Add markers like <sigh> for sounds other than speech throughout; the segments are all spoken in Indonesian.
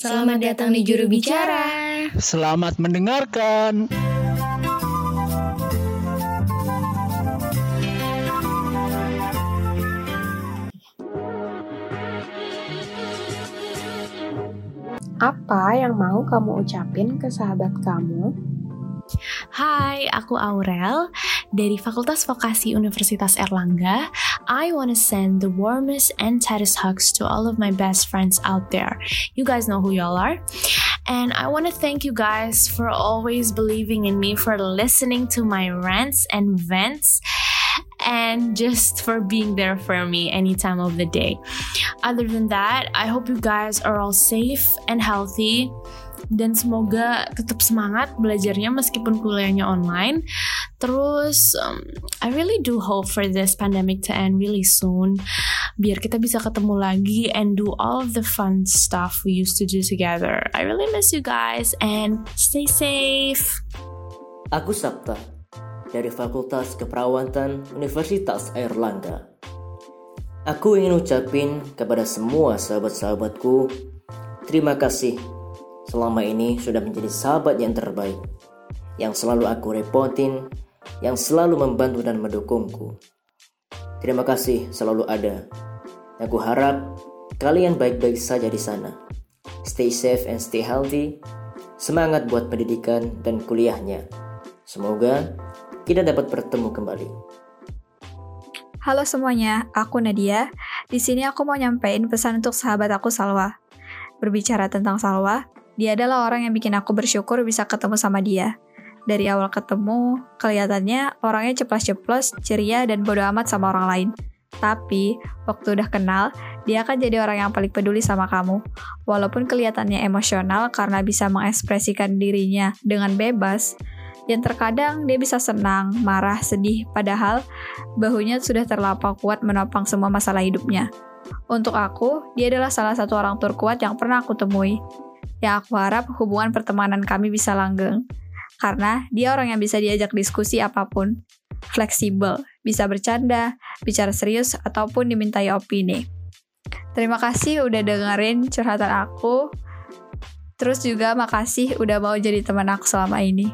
Selamat datang di Juru Bicara. Selamat mendengarkan. Apa yang mau kamu ucapin ke sahabat kamu? Hai, aku Aurel dari Fakultas Vokasi Universitas Erlangga. I want to send the warmest and tightest hugs to all of my best friends out there. You guys know who y'all are. And I want to thank you guys for always believing in me, for listening to my rants and vents and just for being there for me any time of the day. Other than that, I hope you guys are all safe and healthy dan semoga tetap semangat belajarnya meskipun kuliahnya online. Terus um, I really do hope for this pandemic to end really soon biar kita bisa ketemu lagi and do all of the fun stuff we used to do together. I really miss you guys and stay safe. Aku Sabta dari Fakultas Keperawatan Universitas Airlangga. Aku ingin ucapin kepada semua sahabat-sahabatku terima kasih selama ini sudah menjadi sahabat yang terbaik yang selalu aku repotin, yang selalu membantu dan mendukungku. Terima kasih selalu ada. Aku harap kalian baik-baik saja di sana. Stay safe and stay healthy. Semangat buat pendidikan dan kuliahnya. Semoga kita dapat bertemu kembali. Halo semuanya, aku Nadia. Di sini aku mau nyampein pesan untuk sahabat aku Salwa. Berbicara tentang Salwa, dia adalah orang yang bikin aku bersyukur bisa ketemu sama dia. Dari awal ketemu, kelihatannya orangnya ceplas-ceplos, ceria, dan bodo amat sama orang lain. Tapi, waktu udah kenal, dia akan jadi orang yang paling peduli sama kamu. Walaupun kelihatannya emosional karena bisa mengekspresikan dirinya dengan bebas, yang terkadang dia bisa senang, marah, sedih, padahal bahunya sudah terlampau kuat menopang semua masalah hidupnya. Untuk aku, dia adalah salah satu orang terkuat yang pernah aku temui. Yang aku harap hubungan pertemanan kami bisa langgeng. Karena dia orang yang bisa diajak diskusi apa pun. Fleksibel, bisa bercanda, bicara serius, ataupun dimintai opini. Terima kasih udah dengerin curhatan aku. Terus juga makasih udah mau jadi teman aku selama ini.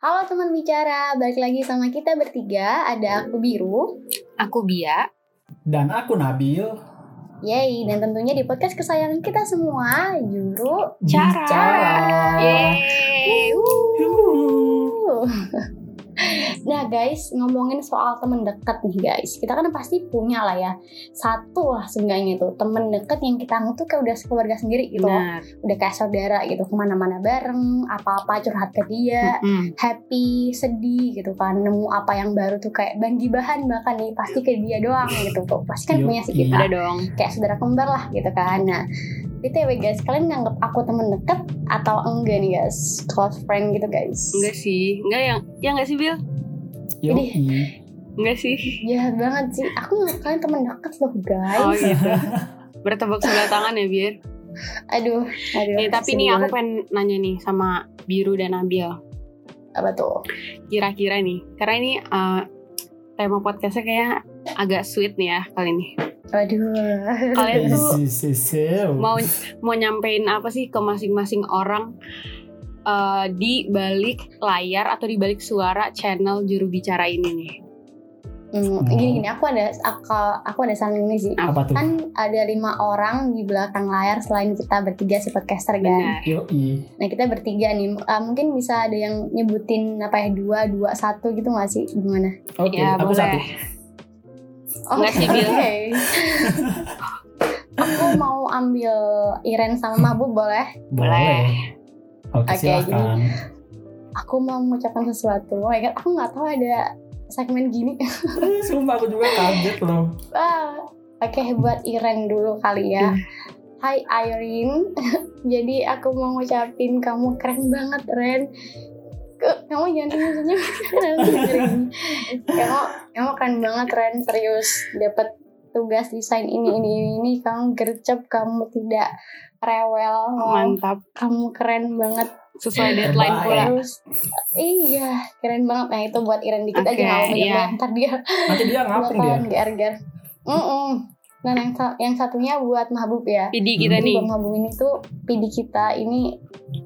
Halo teman bicara, balik lagi sama kita bertiga. Ada aku Biru, Aku Bia. Dan aku Nabil. Yeay, dan tentunya di podcast kesayangan kita semua, Juru Bicara. Yeay. Wuh. Nah guys, ngomongin soal temen deket nih guys Kita kan pasti punya lah ya Satu lah seenggaknya itu Temen deket yang kita anggap tuh kayak udah keluarga sendiri gitu Benar. Udah kayak saudara gitu Ke mana-mana bareng Apa-apa curhat ke dia Mm-mm. happy, sedih gitu kan nemu apa yang baru tuh kayak bagi bahan bahkan nih pasti ke dia doang gitu tuh pasti kan Yoi. punya sih kita Ada dong. kayak saudara kembar lah gitu kan nah btw guys kalian nganggap aku temen deket atau enggak nih guys close friend gitu guys Enggak sih, enggak yang ya enggak sih Bill? Yoi. Enggak sih. jahat banget sih aku kalian temen deket loh guys Oh gitu. <laughs> Bertepuk sebelah tangan ya Bir. aduh aduh Nih, tapi nih aku pengen nanya nih sama Biru dan Nabil. apa tuh Kira-kira nih, karena ini eh, tema podcastnya kayak agak sweet nih ya kali ini. aduh Kalian <laughs> tuh mau mau nyampein apa sih ke masing-masing orang eh, di balik layar atau di balik suara channel juru bicara ini nih? Hmm, gini gini aku ada aku, aku ada saran ini sih Apa tuh? kan ada lima orang di belakang layar selain kita bertiga si podcaster kan. Nah kita bertiga nih, uh, mungkin bisa ada yang nyebutin apa ya dua, dua, satu gitu nggak sih? Gimana? Oke, Ya, aku boleh. satu. Bil? oke. <laughs> Aku mau ambil Iren sama Mahbub boleh? Boleh. Oke, Oke, silahkan. Aku mau mengucapkan sesuatu. Oh my god, aku nggak tahu ada segmen gini. <laughs> Sumpah aku juga kaget loh. Ah, Oke, buat Iren dulu kali ya. Hai Irene, <laughs> jadi aku mau ngucapin kamu keren banget Ren. Kamu jangan senyum-senyum. <laughs> Kamu, kamu keren banget Ren, serius. Dapat tugas desain ini ini ini, ini. kamu gercep, kamu tidak rewel. Mantap. Kamu keren banget. Sesuai deadline pula. Terus, iya keren banget. Nah itu buat Iren dikit Oke, aja nggak mau iya. Ntar dia Nanti dia <laughs> ngapung dia. bakalan GR-GR. Mm-mm. Nah, yang, yang satunya buat Mahbub ya. Pidi kita Jadi nih. buat Mahbub ini tuh PD kita ini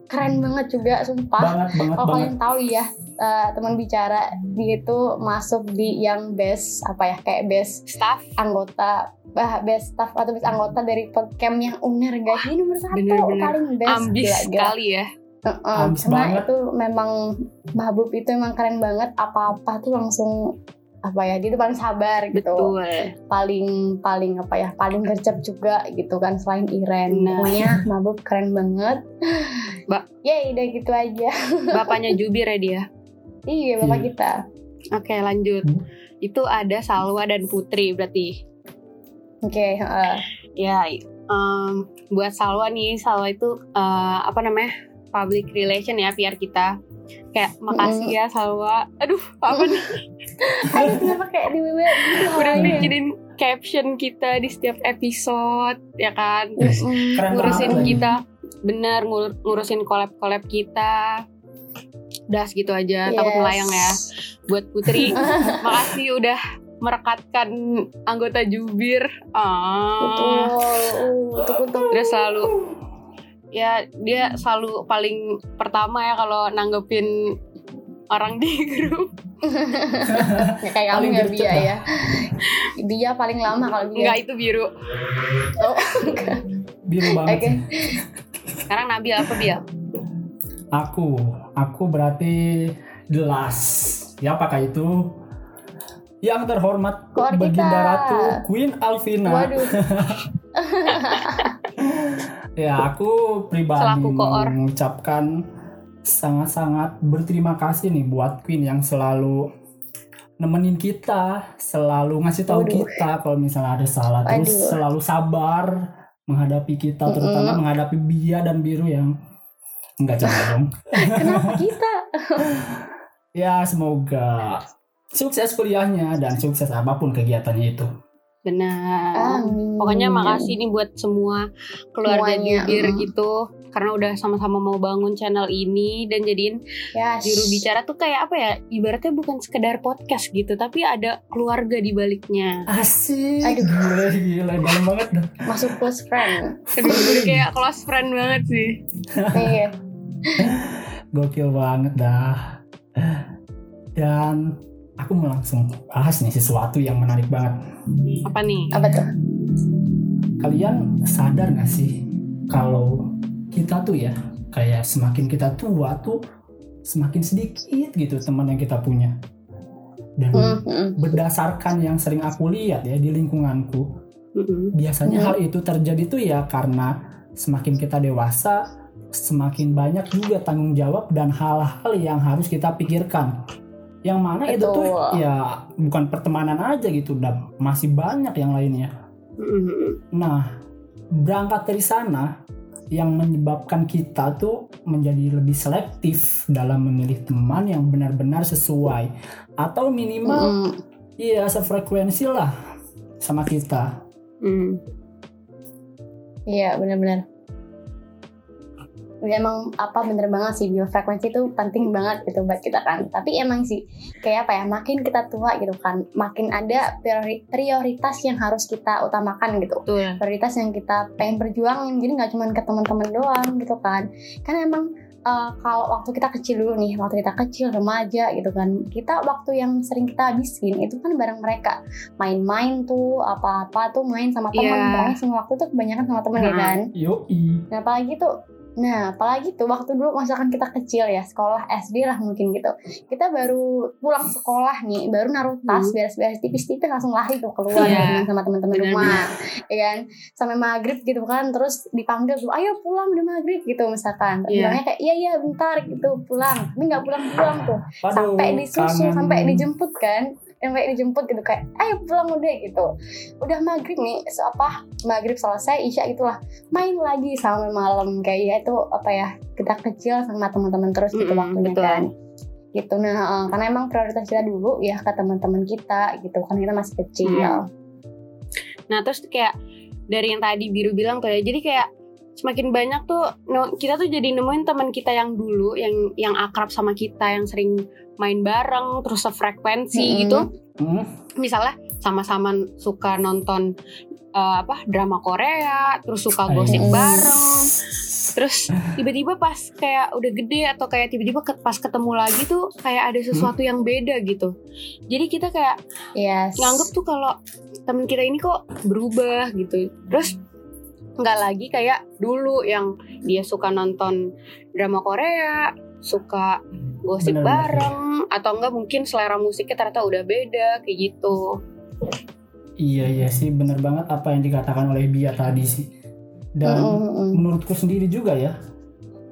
keren banget juga, sumpah. Banget banget Kalau banget. kalian tahu ya, eh, teman bicara dia itu masuk di yang best apa ya kayak best Staff. anggota bah best staff atau best anggota dari podcast yang uner guys ini nomor satu Bener-bener paling best Ambis Gila-gila. sekali ya. Karena banget. itu memang Mahbub itu emang keren banget apa-apa tuh langsung apa ya dia tuh paling sabar gitu Betul. paling paling apa ya paling gercep juga gitu kan selain Iren Nah. pokoknya Mahbub keren banget Mbak. ya udah gitu aja Bapaknya Jubir ya dia. iya bapak Iya. kita Oke lanjut. Hmm. Itu ada Salwa dan Putri berarti. oke heeh. Ya, em, buat Salwa nih, Salwa itu eh, apa namanya public relation ya PR kita. Kayak makasih ya Salwa. Aduh, apa nih? <laughs> aduh kenapa kayak di WW gitu <laughs> Udah bikinin caption kita di setiap episode, ya kan? Keren Ngurusin kita, bener ngur- ngurusin collab-collab kita. Udah segitu aja, takut Yes. melayang ya. Buat Putri, <laughs> makasih udah merekatkan anggota Jubir. Ah. betul uh, untuk untuk Dia selalu ya dia selalu paling pertama ya kalau nanggepin orang di <laughs> grup. ya, kayak kamu Paling gercep Bia ya Bia paling lama kalau Bia Enggak itu biru. oh, Biru banget. Oke. sih. Sekarang Nabil apa Bil? Aku, aku berarti jelas. Ya apakah itu? Yang terhormat Koor kita. Baginda Ratu Queen Alvina. waduh <laughs> Ya, aku pribadi mengucapkan sangat-sangat berterima kasih nih buat Queen yang selalu nemenin kita, selalu ngasih tahu Waduh. kita kalau misalnya ada salah, terus Waduh. selalu sabar menghadapi kita, terutama Mm-mm. menghadapi Bia dan Biru yang enggak <laughs> jangan dong. kenapa kita <laughs> Ya, semoga sukses kuliahnya dan sukses apa pun kegiatannya itu. Benar. Amin. Pokoknya makasih nih buat semua keluarga Semuanya, Jubir gitu karena udah sama-sama mau bangun channel ini dan jadiin ya juru bicara tuh kayak apa ya ibaratnya bukan sekedar podcast gitu tapi ada keluarga di baliknya. Asik. Aduh. Gila, gila, dalam banget dah. masuk close friend Aduh, udah kayak close friend banget sih. iya <laughs> Gokil banget dah. Dan aku mau langsung bahas nih sesuatu yang menarik banget. Apa nih? apa tuh Kalian sadar gak sih kalau kita tuh ya kayak semakin kita tua tuh semakin sedikit gitu teman yang kita punya. Dan Mm, mm. berdasarkan yang sering aku lihat ya di lingkunganku, Mm-mm. biasanya Hmm. hal itu terjadi tuh ya karena semakin kita dewasa, semakin banyak juga tanggung jawab dan hal-hal yang harus kita pikirkan. Yang mana itu tuh ya bukan pertemanan aja gitu, dan masih banyak yang lainnya. Mm-mm. Nah, berangkat dari sana yang menyebabkan kita tuh menjadi lebih selektif dalam memilih teman yang benar-benar sesuai atau minimal Mm. iya sefrekuensi lah sama kita. Mm. Iya benar-benar. Ya, emang apa bener banget sih biofrekuensi itu penting banget gitu buat kita kan. Tapi emang sih kayak apa ya makin kita tua gitu kan, makin ada priori- prioritas yang harus kita utamakan gitu. Betul. Prioritas yang kita pengen perjuangin. Jadi nggak cuma ke teman-teman doang gitu kan. Kan emang eh, kalau waktu kita kecil dulu nih, waktu kita kecil remaja gitu kan, kita waktu yang sering kita habisin itu kan bareng mereka main-main tuh apa-apa tuh main sama teman. Pokoknya semua waktu tuh kebanyakan sama teman ya Nah. kan. Yoi. Nah apalagi tuh Nah, apalagi tuh waktu dulu misalkan kita kecil ya, sekolah SD lah mungkin gitu. Kita baru pulang sekolah nih, baru naruh tas, beres-beres tipis-tipis langsung lari tuh keluar Hmm. Main sama teman-teman rumah. Ya kan? Sampai maghrib gitu kan, terus dipanggil tuh, "Ayo pulang udah maghrib" gitu misalkan. Tapi Iya. bilangnya kayak, "Iya, iya, bentar" gitu, pulang. Tapi nggak pulang-pulang tuh. Waduh, sampai disusul, sampai dijemput kan. Sampai dijemput gitu kayak, "Ayo pulang udah" gitu. Udah maghrib nih, se- apa maghrib selesai, isya itulah main lagi sampai malam kayak ya itu apa ya kita kecil sama teman-teman terus gitu Mm-mm, waktunya betul. kan gitu nah eh, karena emang prioritas kita dulu ya ke teman-teman kita gitu kan kita masih kecil Mm. Nah terus kayak dari yang tadi Biru bilang tuh ya, jadi kayak semakin banyak tuh kita tuh jadi nemuin teman kita yang dulu yang yang akrab sama kita yang sering main bareng terus sefrekuensi Mm-mm. gitu Hmm, misalnya sama-sama suka nonton eh, apa drama Korea, terus suka Ay. gosip bareng. Terus tiba-tiba pas kayak udah gede atau kayak tiba-tiba pas ketemu lagi tuh kayak ada sesuatu yang beda gitu. Jadi kita kayak Yes. nganggep tuh kalau temen kita ini kok berubah gitu terus nggak lagi kayak dulu yang dia suka nonton drama Korea suka gosip Bener-bener. bareng atau enggak mungkin selera musiknya ternyata udah beda kayak gitu Iya iya sih bener banget apa yang dikatakan oleh Bia tadi sih. Dan Mm, mm, mm. menurutku sendiri juga ya,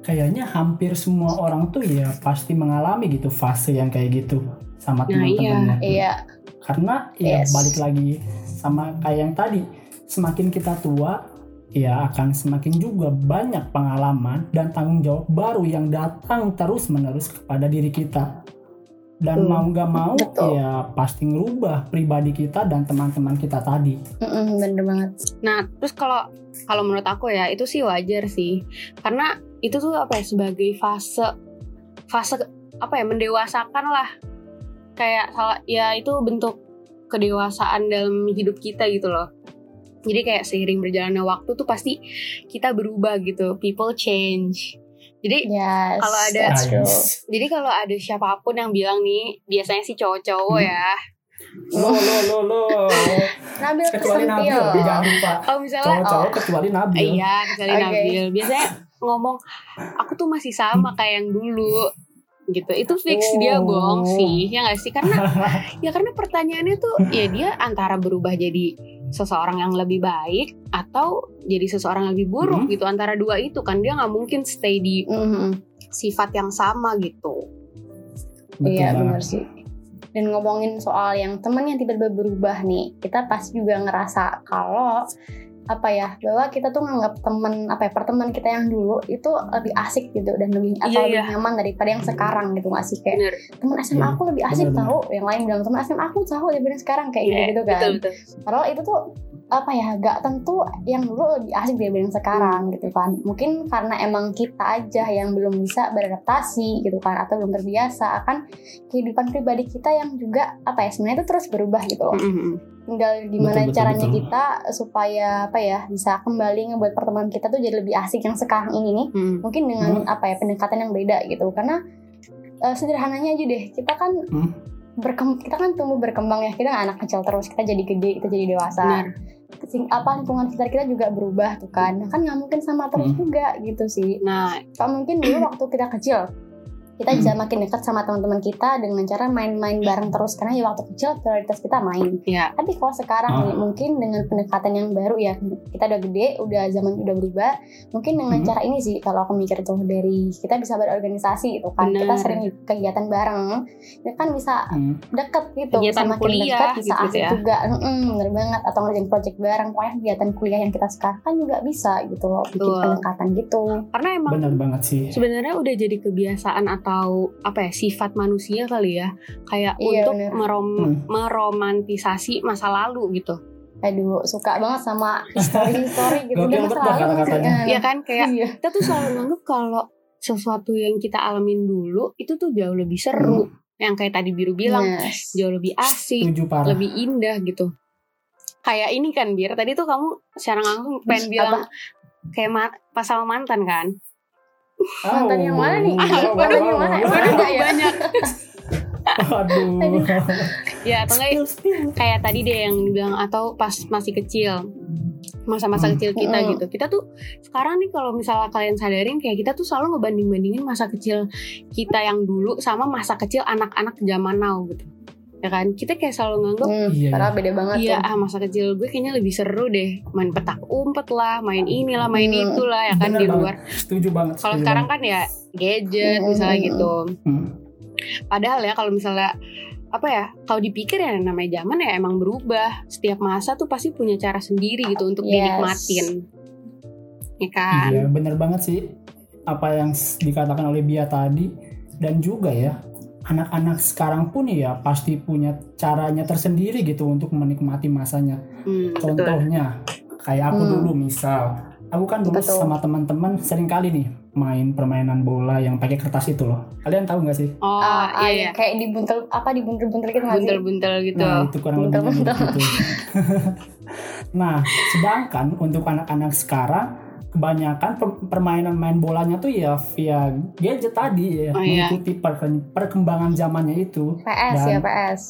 kayaknya hampir semua orang tuh ya pasti mengalami gitu fase yang kayak gitu sama Nah, teman-temannya. Iya. Karena ya Yes. balik lagi sama kayak yang tadi, semakin kita tua ya akan semakin juga banyak pengalaman dan tanggung jawab baru yang datang terus menerus kepada diri kita. Dan Hmm. mau nggak mau Betul. ya pasti ngerubah pribadi kita dan teman-teman kita tadi. Mm, mm, bener banget. nah terus kalau kalau menurut aku ya itu sih wajar sih karena itu tuh apa ya sebagai fase fase apa ya mendewasakan lah kayak salah ya itu bentuk kedewasaan dalam hidup kita gitu loh jadi kayak seiring berjalannya waktu tuh pasti kita berubah gitu people change jadi Yes. Kalau ada- jadi kalau ada siapa pun yang bilang nih biasanya sih cowok-cowok Hmm. ya Lo lo lo lo. Nabil kecuali Nabil, jangan lupa. kalau misalnya Cowok-cowok kecuali Nabil. Iya, kecuali Oke. Nabil. Biasanya ngomong, aku tuh masih sama kayak yang dulu. Gitu. Itu fix dia Oh. bohong sih. Ya gak sih? Karena <laughs> ya karena pertanyaannya tuh ya dia antara berubah jadi seseorang yang lebih baik atau jadi seseorang yang lebih buruk Hmm. gitu. Antara dua itu kan dia nggak mungkin stay di Mm, mm, mm. sifat yang sama gitu. Betul Iya banget. benar sih. Dan ngomongin soal yang temen yang tiba-tiba berubah nih, kita pasti juga ngerasa kalau apa ya bahwa kita tuh nganggap temen apa ya pertemuan kita yang dulu itu lebih asik gitu dan lebih atau Iya, lebih iya. nyaman daripada yang sekarang gitu nggak sih kayak Bener. temen SMA Iya, aku lebih asik tahu yang lain bilang temen SMA aku tahu daripada sekarang kayak Iya, gitu gitu kan Betul, betul. Padahal itu tuh apa ya gak tentu yang dulu lebih asik daripada yang sekarang gitu kan mungkin karena emang kita aja yang belum bisa beradaptasi gitu kan atau belum terbiasa akan kehidupan pribadi kita yang juga apa ya sebenarnya itu terus berubah gitu loh Mm-mm. tinggal gimana Betul, betul, caranya betul. kita supaya apa ya bisa kembali ngebuat pertemuan kita tuh jadi lebih asik yang sekarang ini nih Mm. mungkin dengan apa ya pendekatan yang beda gitu karena eh, sederhananya aja deh kita kan Hmm. Berkem kita kan tumbuh berkembang ya kita anak kecil terus kita jadi gede kita jadi dewasa Benar. Sing- apa lingkungan sekitar kita juga berubah tuh kan Nah, kan nggak mungkin sama terus Hmm. juga gitu sih Nah, kalau mungkin dulu waktu kita kecil kita Hmm. bisa makin dekat sama teman-teman kita dengan cara main-main bareng terus karena ya waktu kecil prioritas kita main ya tapi kalau sekarang nih mungkin dengan pendekatan yang baru ya kita udah gede udah zaman udah berubah mungkin dengan Hmm. cara ini sih kalau aku mikir tuh dari kita bisa berorganisasi gitu kan Benar. kita sering kegiatan bareng itu kan bisa Hmm. deket gitu Kegiatan bisa makin kuliah dekat bisa gitu asik ya. juga Mm-mm, bener banget atau ngerjain project bareng pokoknya kegiatan kuliah yang kita sekarang kan juga bisa gitu loh bikin Betul. pendekatan gitu karena emang Benar banget sih. sebenarnya udah jadi kebiasaan atau apa ya sifat manusia kali ya kayak Iya, untuk bener. merom- Hmm. meromantisasi masa lalu gitu aduh suka banget sama history-history gitu Gokil udah masa lalu kan. ya kan kayak Iya. kita tuh selalu nganggep kalau sesuatu yang kita alamin dulu itu tuh jauh lebih seru yang kayak tadi biru bilang Yes. jauh lebih asik lebih indah gitu kayak ini kan bir tadi tuh kamu secara langsung pengen Apa? bilang kayak ma- pas sama mantan kan Mantan yang mana nih? Mantan yang mana? Waduh, ya? banyak Aduh. <laughs> ya atau enggak kayak tadi deh yang dibilang atau pas masih kecil masa-masa Hmm. kecil kita Hmm. gitu kita tuh sekarang nih kalau misalnya kalian sadarin kayak kita tuh selalu ngebanding-bandingin masa kecil kita yang dulu sama masa kecil anak-anak zaman now gitu ya kan kita kayak selalu nganggep Hmm, Iya, padahal beda banget Iya, tuh. ah masa kecil gue kayaknya lebih seru deh main petak umpet lah, main inilah, main Hmm. itulah ya kan Bener di banget. luar. Setuju banget. Kalau sekarang banget. kan ya gadget Hmm, misalnya hmm, gitu. Hmm. Padahal ya kalau misalnya apa ya, kalau dipikir ya namanya zaman ya emang berubah. Setiap masa tuh pasti punya cara sendiri gitu untuk Yes. dinikmatin. Ya kan? Iya, bener banget sih apa yang dikatakan oleh Bia tadi dan juga ya anak-anak sekarang pun ya pasti punya caranya tersendiri gitu untuk menikmati masanya. Hmm, betul. Contohnya kayak aku Hmm. dulu misal, aku kan dulu Betul. sama teman-teman sering kali nih main permainan bola yang pakai kertas itu loh. Kalian tahu nggak sih? Oh, ah, iya, iya. kayak dibuntel apa dibuntel-buntel gitu? Buntel-buntel gitu. Nah itu kurang lebihnya Betul-betul. begitu. <laughs> Nah, sedangkan untuk anak-anak sekarang kebanyakan per- permainan main bolanya tuh ya via gadget tadi ya, Oh, iya. mengikuti perke- perkembangan zamannya itu. PS Dan- ya PS.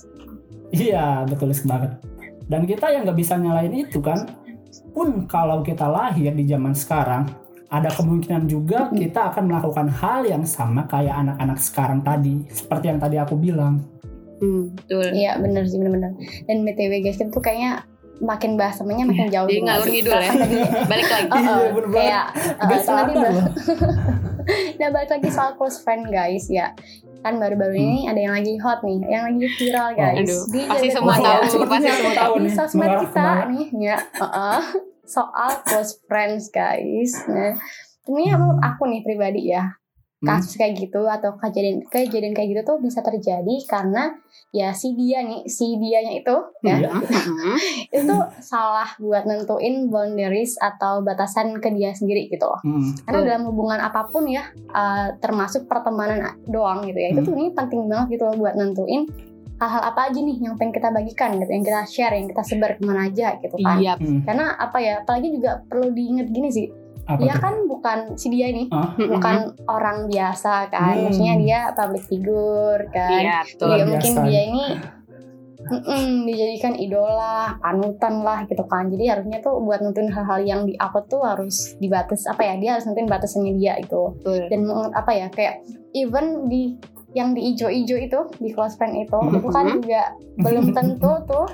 Iya, betul banget. Dan kita yang nggak bisa nyalain itu kan, pun kalau kita lahir di zaman sekarang, ada kemungkinan juga kita akan melakukan hal yang sama kayak anak-anak sekarang tadi, seperti yang tadi aku bilang. Hmm, betul. Iya bener sih bener-bener. Dan BTW guys itu kayaknya makin bahas temennya makin jauh. Jadi ngalur ngidul ya. Balik lagi. <laughs> Iya, oh, bener kayak uh, loh. <laughs> Nah balik lagi soal close friend guys ya. Kan baru-baru ini ada yang lagi hot nih yang lagi viral guys. Aduh, di pasti semua maya. tahu, pasti semua tahu di nih, sosmed kita nih ya. Uh-uh, soal close friends guys. Nah sebenarnya menurut aku nih pribadi ya. Hmm. Kasus kayak gitu atau kejadian kejadian kayak gitu tuh bisa terjadi karena ya si dia nih si dianya itu ya Iya. Hmm. <laughs> itu salah buat nentuin boundaries atau batasan ke dia sendiri gitu loh Hmm. karena dalam hubungan apa pun ya uh, termasuk pertemanan doang gitu ya itu Hmm. tuh ini penting banget gitu loh buat nentuin hal-hal apa aja nih yang pengen kita bagikan gitu yang kita share yang kita sebar ke mana aja gitu kan Iya. Hmm. karena apa ya apalagi juga perlu diingat gini sih Apa dia tuh? kan bukan si dia ini Ah, bukan orang biasa kan Hmm. maksudnya dia public figure kan Iya, betul. Iya mungkin dia ini mm-mm, dijadikan idola, panutan lah gitu kan. Jadi harusnya tuh buat nentuin hal-hal yang di upload tuh harus dibatas apa ya? Dia harus nentuin batasannya dia itu. Betul. Dan apa ya kayak even di yang di ijo-ijo itu di close friend itu Mhm. itu kan juga belum tentu tuh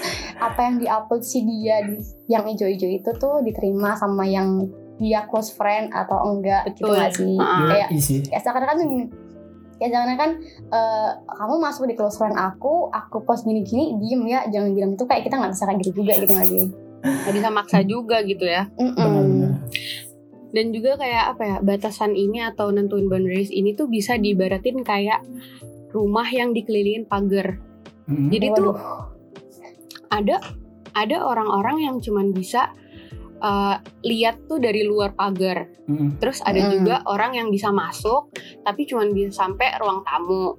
<laughs> apa yang diupload si dia di yang ijo-ijo itu tuh diterima sama yang dia close friend atau enggak gitu Betul. gak sih? Ah, Kayak Iya ya seakan-akan tuh gini ya jangan kan eh, kamu masuk di close friend aku aku post gini-gini diem ya jangan bilang itu kayak kita nggak bisa kayak gitu juga gitu nggak sih Nggak bisa maksa juga gitu ya. Mm-mm. Benar-benar. Dan juga kayak apa ya, batasan ini atau nentuin boundaries ini tuh bisa diibaratin kayak rumah yang dikelilingin pagar. Hmm. Jadi tuh Waduh. ada ada orang-orang yang cuman bisa uh, lihat tuh dari luar pagar. Hmm. Terus ada Mm. juga orang yang bisa masuk tapi cuman bisa sampai ruang tamu.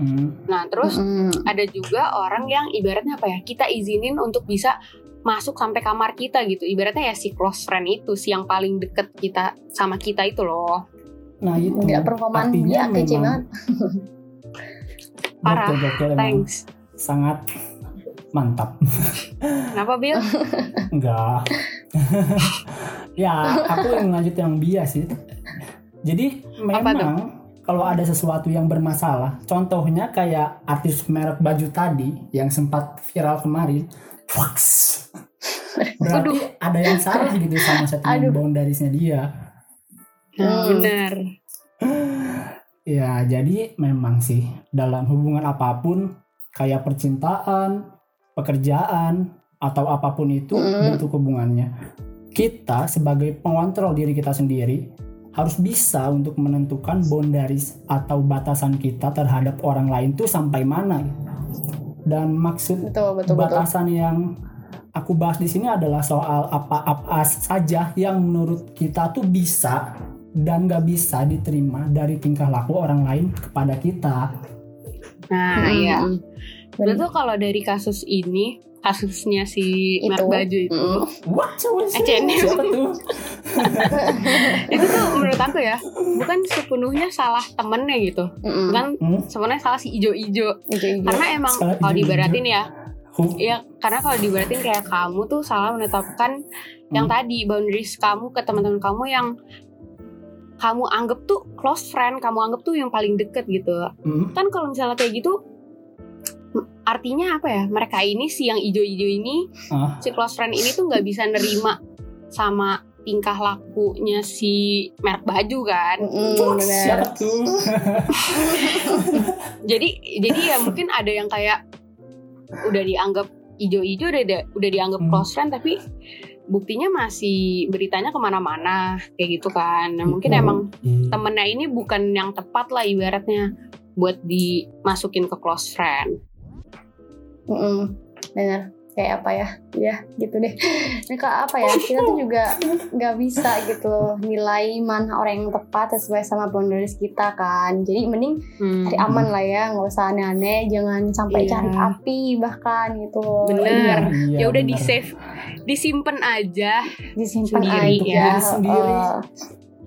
Hmm. Nah, terus Mm-mm. ada juga orang yang ibaratnya apa ya? Kita izinin untuk bisa masuk sampai kamar kita gitu. Ibaratnya ya si close friend itu si yang paling deket kita sama kita itu loh. Nah itu nggak perumpamaan dia kece banget Parah. Thanks. sangat mantap. Kenapa Bill? <laughs> Enggak. <laughs> ya, aku yang lanjut yang bias sih. Jadi memang kalau ada sesuatu yang bermasalah, contohnya kayak artis merek baju tadi yang sempat viral kemarin, Waks. Berarti ada yang salah <laughs> gitu sama settingan Aduh. boundariesnya dia. Nah, Hmm. bener. Ya, jadi memang sih dalam hubungan apa pun kayak percintaan, pekerjaan atau apa pun itu Mm. bentuk hubungannya. Kita sebagai pengontrol diri kita sendiri harus bisa untuk menentukan boundaries atau batasan kita terhadap orang lain tuh sampai mana. Dan maksud betul betul betul batasan yang aku bahas di sini adalah soal apa-apa saja yang menurut kita tuh bisa dan nggak bisa diterima dari tingkah laku orang lain kepada kita. Nah, Mm-mm. iya. Bener. Itu kalau dari kasus ini, kasusnya si Itu. merek baju itu, Mm. What? H&M. Tuh? <laughs> itu tuh menurut aku ya, bukan sepenuhnya salah temennya gitu. Mm-mm. Bukan Hmm? sebenarnya salah si ijo-ijo. Ijo-ijo. Karena emang kalau ijo-ijo. dibaratin ya, ya karena kalau dibaratin kayak kamu tuh salah menetapkan yang Hmm. tadi boundaries kamu ke teman-teman kamu yang kamu anggap tuh close friend, kamu anggap tuh yang paling deket gitu. Hmm? Kan kalau misalnya kayak gitu artinya apa ya? Mereka ini si yang ijo-ijo ini, Ah. si close friend ini tuh nggak bisa nerima sama tingkah lakunya si merek baju kan. Siapa tuh? <laughs> Jadi jadi ya mungkin ada yang kayak udah dianggap ijo-ijo udah di- udah dianggap Hmm. close friend tapi buktinya masih beritanya ke mana-mana kayak gitu kan. Nah, mungkin Oh, emang iya. temennya ini bukan yang tepat lah ibaratnya buat dimasukin ke close friend. Mm-mm, bener. Kayak apa ya? Ya gitu deh. Nah, kayak apa ya? Kita tuh juga nggak bisa gitu loh nilai mana orang yang tepat sesuai sama boundaries kita kan. Jadi mending Hmm. cari aman lah ya nggak usah aneh-aneh. Jangan sampai Iya. cari api bahkan gitu loh. Bener. Iya, ya udah di save disimpan aja. Disimpan Sendiri, aja. ya. Sendiri.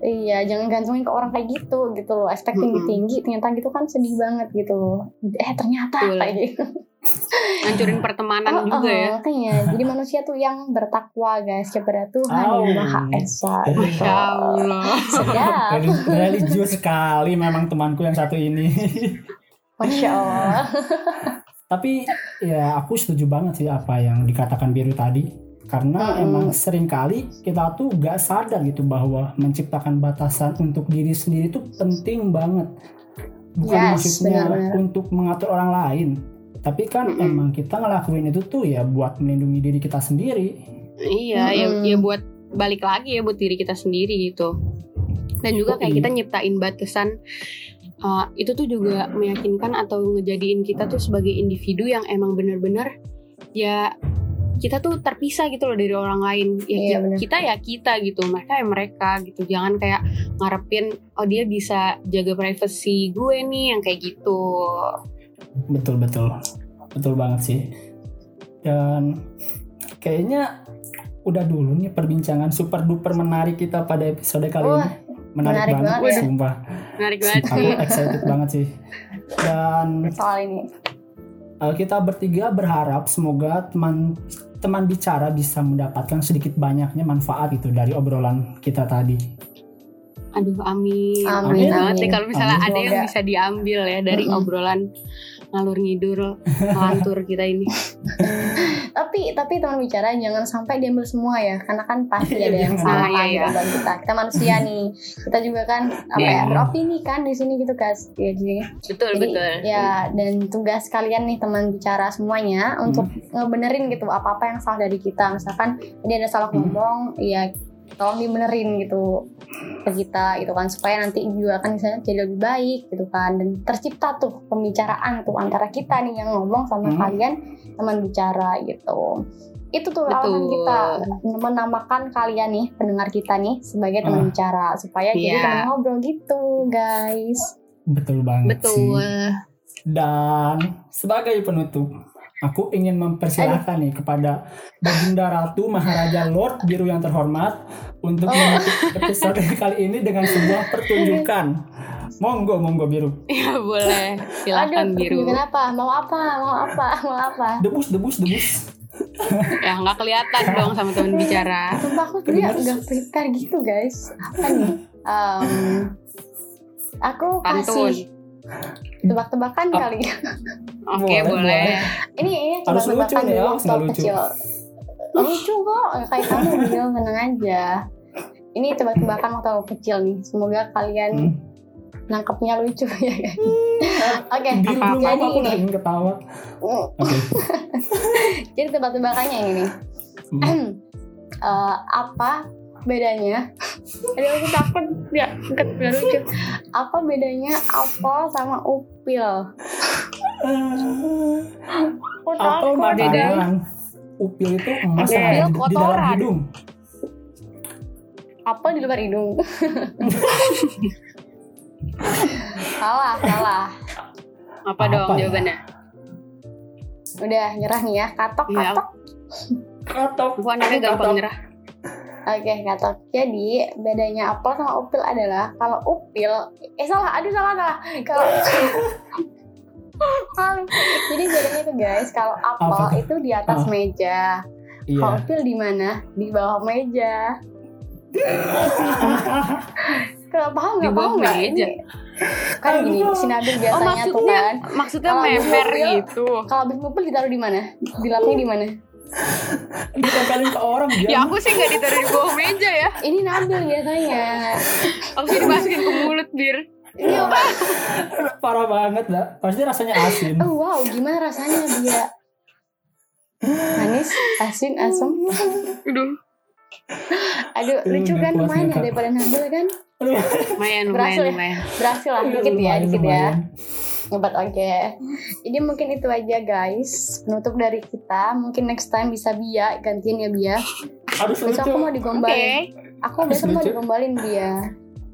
Iya jangan gantungin ke orang kayak gitu gitu loh. Expect tinggi tinggi ternyata gitu kan sedih banget gitu loh. Eh ternyata Betul. kayak gitu. Ngancurin pertemanan Oh, juga oh, ya makanya jadi manusia tuh yang bertakwa guys. Kepada Tuhan Au. yang maha esa. Masya Allah. <laughs> Religius sekali memang temanku yang satu ini. <laughs> Masya Allah. Tapi ya aku setuju banget sih apa yang dikatakan biru tadi karena Mm-mm. emang sering kali kita tuh gak sadar gitu bahwa menciptakan batasan untuk diri sendiri itu penting banget bukan Yes, maksudnya benar-benar. untuk mengatur orang lain tapi kan Mm-mm. emang kita ngelakuin itu tuh ya buat melindungi diri kita sendiri iya ya, Mm-mm. ya buat balik lagi ya buat diri kita sendiri gitu dan juga kayak kita nyiptain batasan uh, itu tuh juga meyakinkan atau ngejadiin kita tuh sebagai individu yang emang bener-bener ya kita tuh terpisah gitu loh dari orang lain. Ya Iya, bener. kita ya kita gitu mereka ya mereka gitu. Jangan kayak ngarepin oh dia bisa jaga privasi gue nih yang kayak gitu. Betul betul. Betul banget sih. Dan kayaknya udah dulu nih perbincangan super duper menarik kita pada episode kali Wah, ini. Menarik, menarik banget, banget. Ya. sumpah. Menarik banget. Aku sih excited banget sih. Dan soal ini kita bertiga berharap semoga teman teman bicara bisa mendapatkan sedikit banyaknya manfaat itu dari obrolan kita tadi Aduh amin. Amin, banget amin. nih kalau misalnya Amin. ada yang bisa diambil ya dari Mm-mm. obrolan ngalur ngidul <laughs> ngelantur kita ini. <laughs> tapi tapi teman bicara jangan sampai diambil semua ya karena kan pasti ada yang Jangan. <laughs> salah Ah, iya, kan iya. dalam kita kita manusia <laughs> nih kita juga kan apa Iya. ya beropini kan di sini gitu guys ya jadi Betul Jadi betul. ya dan tugas kalian nih teman bicara semuanya untuk ngebenerin gitu apa-apa yang salah dari kita. Misalkan ini ada salah Hmm. ngomong, ya tolong dibenerin gitu ke kita gitu kan supaya nanti juga kan misalnya jadi lebih baik gitu kan dan tercipta tuh pembicaraan tuh antara kita nih yang ngomong sama Hmm. kalian teman bicara gitu. Itu tuh alasan kita menamakan kalian nih pendengar kita nih sebagai teman Ah. bicara supaya jadi Iya. teman ngobrol gitu guys. betul banget Betul. sih dan sebagai penutup aku ingin mempersilahkan nih kepada Baginda Ratu Maharaja Lord Biru yang terhormat untuk menutup episode <laughs> kali ini dengan sebuah pertunjukan monggo monggo Biru Ya boleh. Silakan Aduh, biru. pertunjukan apa? Mau apa? Mau apa? Mau apa? debus debus debus Ya nggak kelihatan dong sama teman bicara. Sumpah aku Kedengar. nggak prepare gitu guys. Apa nih? Em, aku Pantun. kasih tebak-tebakan Oh. kali. Oke Boleh, boleh. ini ini Harus lucu tebak-tebakan nih ya, dulu harus waktu lucu. kecil. Lucu kok, kayak kamu Bil, tenang aja. Ini tebak-tebakan waktu aku kecil nih. Semoga kalian Hmm. nangkepnya lucu ya. guys. <laughs> Oke, belum jadi apa aku ini. ketawa <laughs> Jadi tebak-tebakannya ini. Hmm. <clears throat> Eh, apa bedanya? Aduh aku takut ya, nggak nggak lucu. Apa bedanya apel sama upil? Aku apel makanan upil itu emas ada di- di dalam hidung Apel di luar hidung. <laughs> salah, salah. Apa, Apa dong ya? jawabannya? Udah nyerah nih ya, katok, Iya. katok. katok Aku anaknya gampang nyerah. Oke, katok. Jadi bedanya apel sama upil adalah kalau upil, eh salah, aduh salah salah. Kalau. <laughs> Jadi bedanya tuh guys, kalau apel Apa tuh? itu di atas Ah. meja, iya kalau upil di mana? Di bawah meja. <laughs> Kalau paham Di nggak bawah paham nggak? meja? Ini- Kan gini, Sinabil Oh biasanya tuh maksudnya kan. maksudnya meper mobil- gitu. Kalau habis ngupil ditaruh di mana? Dilapnya di mana? Ditempelin ke orang dia Ya aku sih nggak ditaruh di bawah meja ya. Ini Nabil biasanya. Aku sih dimasukin ke mulut bir. Ini apa? parah banget dah pasti rasanya asin Oh wow, gimana rasanya dia? Manis, asin, asam. Aduh, Aduh, lucu kan lumayan ya daripada Nabil kan? lumayan lumayan Berhasil ya? lumayan. Berhasil lah, dikit ya, dikit ya. Hebat oke. Jadi mungkin itu aja guys. Penutup dari kita. Mungkin next time bisa Bia gantiin ya Bia. Harus Besok lucu. aku mau digombalin. Aku besok mau digombalin Bia.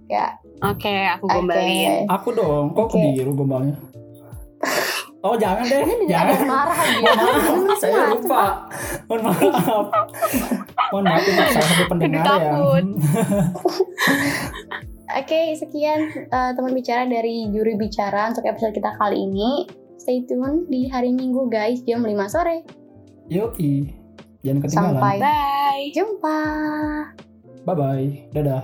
Ya. Oke, aku Oke. gombalin. Aku dong, kok Oke. biru gombalnya? Oh jangan deh, Ada jangan. marah Bia. Mohon maaf, saya lupa. Mohon maaf. Mohon maaf untuk salah satu pendengar ya. <laughs> Oke, sekian eh, teman bicara dari juri bicara untuk episode kita kali ini. Stay tune di hari Minggu guys jam 5 sore. Yoi. Jangan ketinggalan. Sampai Bye. jumpa. Bye bye. Dadah.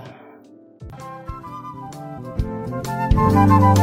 Thank